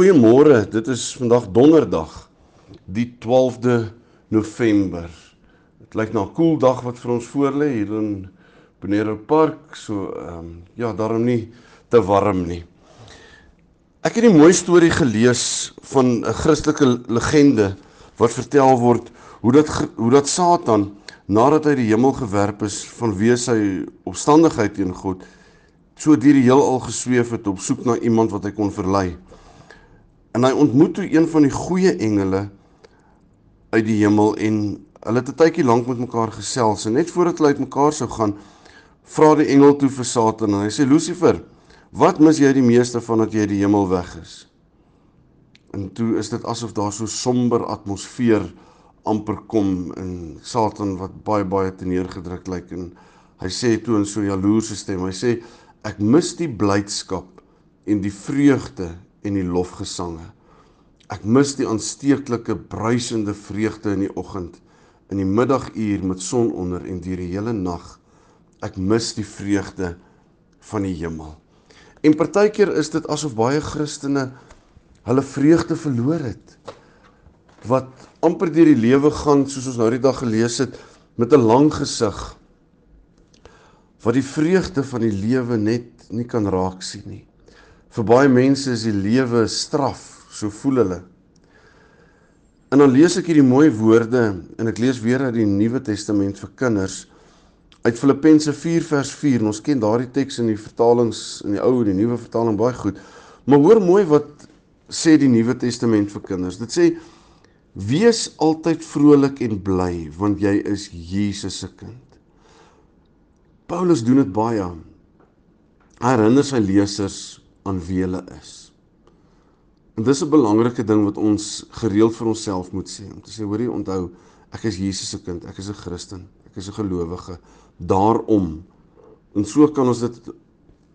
Goeiemôre. Dit is vandag Donderdag, die 12de November. Dit lyk na 'n koel dag wat vir ons voorlê hier in Bonero Park, so ehm um, ja, daarom nie te warm nie. Ek het 'n mooi storie gelees van 'n Christelike legende wat vertel word hoe dat hoe dat Satan nadat hy die hemel gewerp is vanweë sy opstandigheid teen God, so deur die heelal gesweef het op soek na iemand wat hy kon verlei. En hy ontmoet toe een van die goeie engele uit die hemel en hulle het 'n tydjie lank met mekaar gesels en net voordat hulle uitmekaar sou gaan, vra die engel toe vir Satan en hy sê Lucifer, wat mis jy die meeste van dat jy uit die hemel weg is? En toe is dit asof daar so somber atmosfeer amper kom en Satan wat baie baie teneergedruk lyk en hy sê toe in so 'n jaloerse stem, hy sê ek mis die blydskap en die vreugde en die lofgesange. Ek mis die aansteeklike bruisende vreugde in die oggend, in die middaguur met son onder en deur die hele nag. Ek mis die vreugde van die hemel. En partykeer is dit asof baie Christene hulle vreugde verloor het. Wat amper deur die lewe gaan soos ons nou die dag gelees het met 'n lang gesig. Wat die vreugde van die lewe net nie kan raak sien nie. Vir baie mense is die lewe straf, so voel hulle. En dan lees ek hierdie mooi woorde en ek lees weer uit die Nuwe Testament vir kinders uit Filippense 4 vers 4. En ons ken daardie teks in die vertalings in die ou en die nuwe vertaling baie goed. Maar hoor mooi wat sê die Nuwe Testament vir kinders. Dit sê wees altyd vrolik en bly want jy is Jesus se kind. Paulus doen dit baie. Hy herinner sy lesers aan wie hulle is. En dis 'n belangrike ding wat ons gereeld vir onsself moet sê om te sê hoorie onthou ek is Jesus se kind, ek is 'n Christen, ek is 'n gelowige. Daarom en so kan ons dit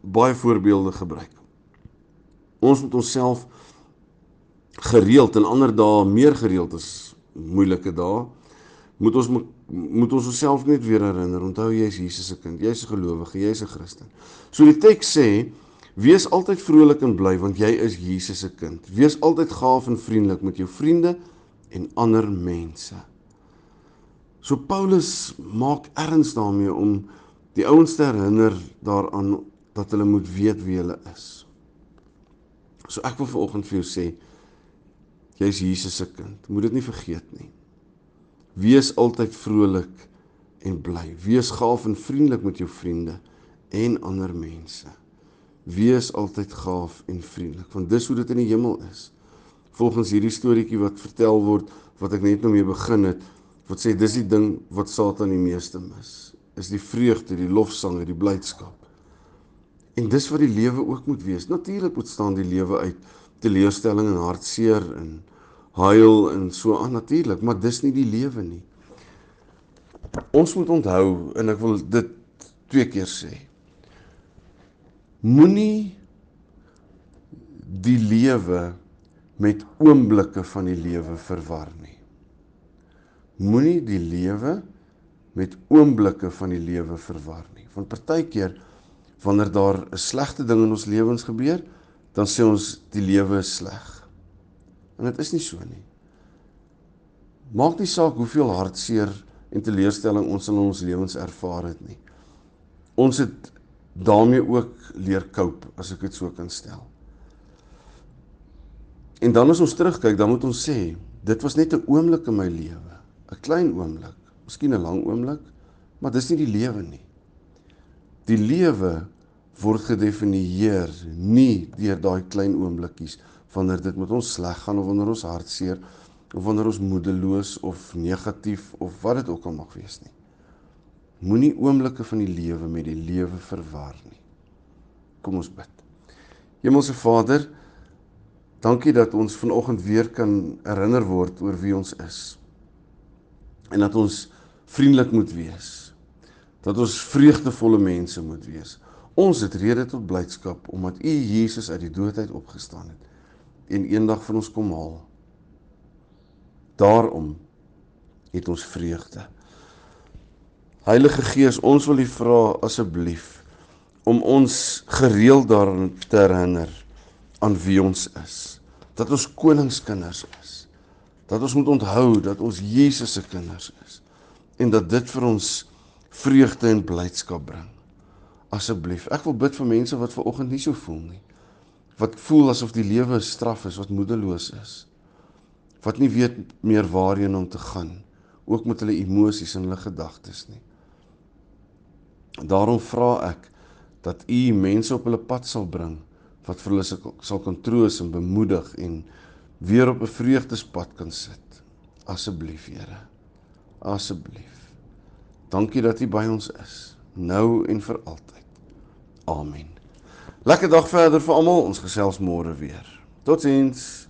baie voorbeelde gebruik. Ons moet onsself gereeld en ander dae meer gereeld as moeilike dae moet ons moet ons onsself net weer herinner onthou jy is Jesus se kind jy's 'n gelowige jy's 'n Christen. So die teks sê Wees altyd vrolik en bly want jy is Jesus se kind. Wees altyd gaaf en vriendelik met jou vriende en ander mense. So Paulus maak erns daarmee om die ouens te herinner daaraan dat hulle moet weet wie hulle is. So ek wil vanoggend vir jou sê jy's Jesus se kind. Moet dit nie vergeet nie. Wees altyd vrolik en bly. Wees gaaf en vriendelik met jou vriende en ander mense. Wees altyd gaaf en vriendelik, want dis hoe dit in die hemel is. Volgens hierdie storieetjie wat vertel word wat ek net nou mee begin het, wat sê dis die ding wat Satan die meeste mis, is die vreugde, die lofsange, die blydskap. En dis wat die lewe ook moet wees. Natuurlik moet staan die lewe uit teleurstelling en hartseer en huil en so aan natuurlik, maar dis nie die lewe nie. Ons moet onthou en ek wil dit twee keer sê moenie die lewe met oomblikke van die lewe verwar nie. Moenie die lewe met oomblikke van die lewe verwar nie. Want partykeer wanneer daar 'n slegte ding in ons lewens gebeur, dan sê ons die lewe is sleg. En dit is nie so nie. Maak nie saak hoeveel hartseer en teleurstelling ons in ons lewens ervaar het nie. Ons het daarmee ook leer cope as ek dit so kan stel. En dan as ons terugkyk, dan moet ons sê, dit was net 'n oomblik in my lewe, 'n klein oomblik, miskien 'n lang oomblik, maar dis nie die lewe nie. Die lewe word gedefinieer nie deur daai klein oomblikkies wanneer dit met ons sleg gaan of wanneer ons hartseer of wanneer ons moedeloos of negatief of wat dit ook al mag wees nie. Moenie oomblikke van die lewe met die lewe verwar nie. Kom ons bid. Hemelse Vader, dankie dat ons vanoggend weer kan herinner word oor wie ons is. En dat ons vriendelik moet wees. Dat ons vreugdevolle mense moet wees. Ons het rede tot blydskap omdat U Jesus uit die dood uit opgestaan het en eendag vir ons kom haal. Daarom het ons vreugde. Heilige Gees, ons wil U vra asseblief om ons gereeld daaraan te herinner aan wie ons is. Dat ons koningskinders is. Dat ons moet onthou dat ons Jesus se kinders is en dat dit vir ons vreugde en blydskap bring. Asseblief, ek wil bid vir mense wat ver oggend nie so voel nie. Wat voel asof die lewe 'n straf is, wat moedeloos is. Wat nie weet meer waarheen om te gaan, ook met hulle emosies en hulle gedagtes nie. Daarom vra ek dat U mense op hulle pad sal bring wat vir hulle sal kan troos en bemoedig en weer op 'n vreugdespad kan sit. Asseblief, Here. Asseblief. Dankie dat U by ons is, nou en vir altyd. Amen. Lekker dag verder vir almal. Ons gesels môre weer. Totsiens.